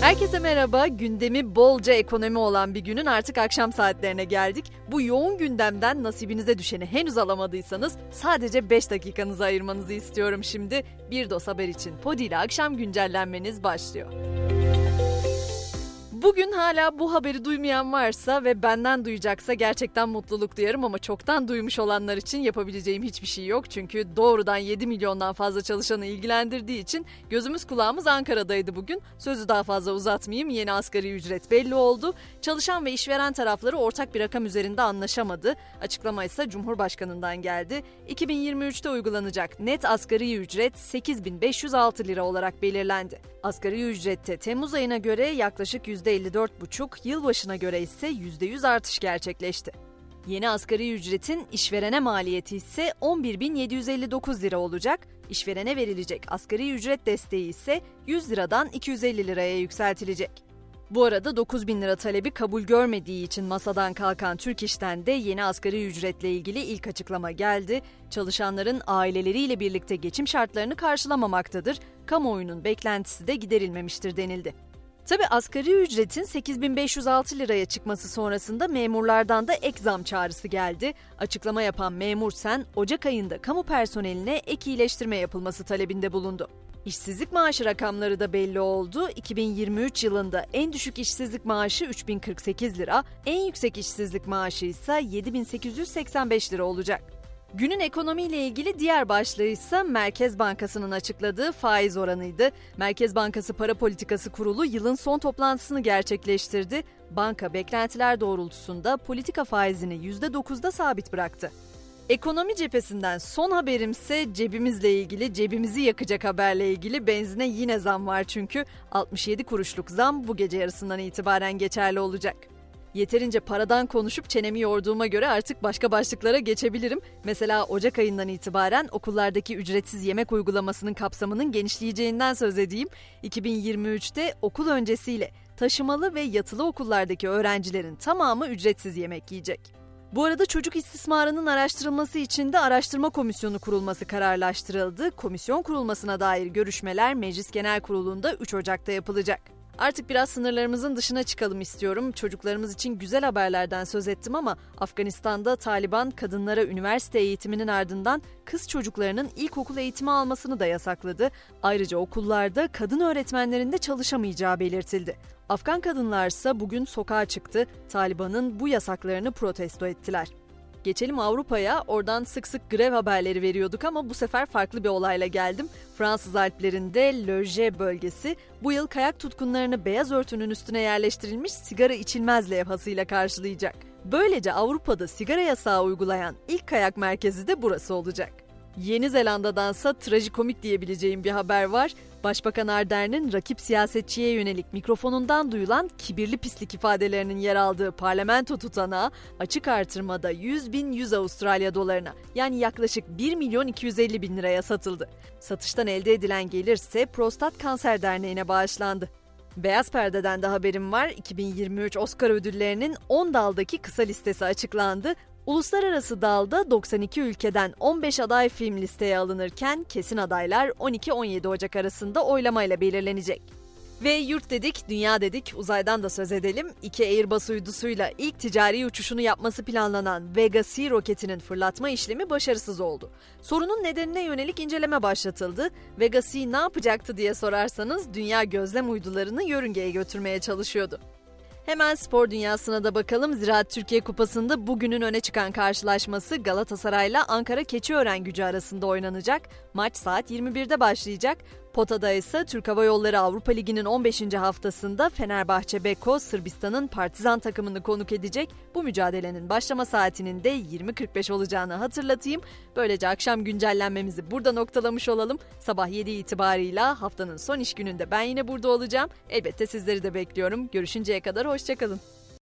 Herkese merhaba. Gündemi bolca ekonomi olan bir günün artık akşam saatlerine geldik. Bu yoğun gündemden nasibinize düşeni henüz alamadıysanız sadece 5 dakikanızı ayırmanızı istiyorum şimdi. Bir dos haber için Podi ile akşam güncellenmeniz başlıyor. Bugün hala bu haberi duymayan varsa ve benden duyacaksa gerçekten mutluluk duyarım ama çoktan duymuş olanlar için yapabileceğim hiçbir şey yok. Çünkü doğrudan 7 milyondan fazla çalışanı ilgilendirdiği için gözümüz kulağımız Ankara'daydı bugün. Sözü daha fazla uzatmayayım yeni asgari ücret belli oldu. Çalışan ve işveren tarafları ortak bir rakam üzerinde anlaşamadı. Açıklama ise Cumhurbaşkanı'ndan geldi. 2023'te uygulanacak net asgari ücret 8506 lira olarak belirlendi. Asgari ücrette Temmuz ayına göre yaklaşık %54,5, yılbaşına göre ise %100 artış gerçekleşti. Yeni asgari ücretin işverene maliyeti ise 11.759 lira olacak, işverene verilecek asgari ücret desteği ise 100 liradan 250 liraya yükseltilecek. Bu arada 9 bin lira talebi kabul görmediği için masadan kalkan Türk İş'ten de yeni asgari ücretle ilgili ilk açıklama geldi. Çalışanların aileleriyle birlikte geçim şartlarını karşılamamaktadır, kamuoyunun beklentisi de giderilmemiştir denildi. Tabi asgari ücretin 8506 liraya çıkması sonrasında memurlardan da ek zam çağrısı geldi. Açıklama yapan memur sen Ocak ayında kamu personeline ek iyileştirme yapılması talebinde bulundu. İşsizlik maaşı rakamları da belli oldu. 2023 yılında en düşük işsizlik maaşı 3048 lira, en yüksek işsizlik maaşı ise 7885 lira olacak. Günün ekonomiyle ilgili diğer başlığı ise Merkez Bankası'nın açıkladığı faiz oranıydı. Merkez Bankası Para Politikası Kurulu yılın son toplantısını gerçekleştirdi. Banka beklentiler doğrultusunda politika faizini %9'da sabit bıraktı. Ekonomi cephesinden son haberimse cebimizle ilgili, cebimizi yakacak haberle ilgili benzine yine zam var çünkü 67 kuruşluk zam bu gece yarısından itibaren geçerli olacak. Yeterince paradan konuşup çenemi yorduğuma göre artık başka başlıklara geçebilirim. Mesela Ocak ayından itibaren okullardaki ücretsiz yemek uygulamasının kapsamının genişleyeceğinden söz edeyim. 2023'te okul öncesiyle taşımalı ve yatılı okullardaki öğrencilerin tamamı ücretsiz yemek yiyecek. Bu arada çocuk istismarının araştırılması için de araştırma komisyonu kurulması kararlaştırıldı. Komisyon kurulmasına dair görüşmeler Meclis Genel Kurulu'nda 3 Ocak'ta yapılacak. Artık biraz sınırlarımızın dışına çıkalım istiyorum. Çocuklarımız için güzel haberlerden söz ettim ama Afganistan'da Taliban kadınlara üniversite eğitiminin ardından kız çocuklarının ilkokul eğitimi almasını da yasakladı. Ayrıca okullarda kadın öğretmenlerin de çalışamayacağı belirtildi. Afgan kadınlar ise bugün sokağa çıktı. Taliban'ın bu yasaklarını protesto ettiler. Geçelim Avrupa'ya. Oradan sık sık grev haberleri veriyorduk ama bu sefer farklı bir olayla geldim. Fransız Alplerinde Loje bölgesi bu yıl kayak tutkunlarını beyaz örtünün üstüne yerleştirilmiş sigara içilmez levhasıyla karşılayacak. Böylece Avrupa'da sigara yasağı uygulayan ilk kayak merkezi de burası olacak. Yeni Zelanda'dansa trajikomik diyebileceğim bir haber var. Başbakan Ardern'in rakip siyasetçiye yönelik mikrofonundan duyulan kibirli pislik ifadelerinin yer aldığı parlamento tutanağı açık artırmada 100 bin 100 Avustralya dolarına yani yaklaşık 1 milyon 250 bin liraya satıldı. Satıştan elde edilen gelirse Prostat Kanser Derneği'ne bağışlandı. Beyaz Perde'den de haberim var. 2023 Oscar ödüllerinin 10 daldaki kısa listesi açıklandı. Uluslararası dalda 92 ülkeden 15 aday film listeye alınırken kesin adaylar 12-17 Ocak arasında oylamayla belirlenecek. Ve yurt dedik, dünya dedik, uzaydan da söz edelim. İki Airbus uydusuyla ilk ticari uçuşunu yapması planlanan Vega C roketinin fırlatma işlemi başarısız oldu. Sorunun nedenine yönelik inceleme başlatıldı. Vega C ne yapacaktı diye sorarsanız dünya gözlem uydularını yörüngeye götürmeye çalışıyordu. Hemen spor dünyasına da bakalım. Ziraat Türkiye Kupası'nda bugünün öne çıkan karşılaşması Galatasaray'la Ankara Keçiören gücü arasında oynanacak. Maç saat 21'de başlayacak. Potada ise Türk Hava Yolları Avrupa Ligi'nin 15. haftasında Fenerbahçe Beko Sırbistan'ın Partizan takımını konuk edecek. Bu mücadelenin başlama saatinin de 20.45 olacağını hatırlatayım. Böylece akşam güncellenmemizi burada noktalamış olalım. Sabah 7 itibarıyla haftanın son iş gününde ben yine burada olacağım. Elbette sizleri de bekliyorum. Görüşünceye kadar hoşçakalın.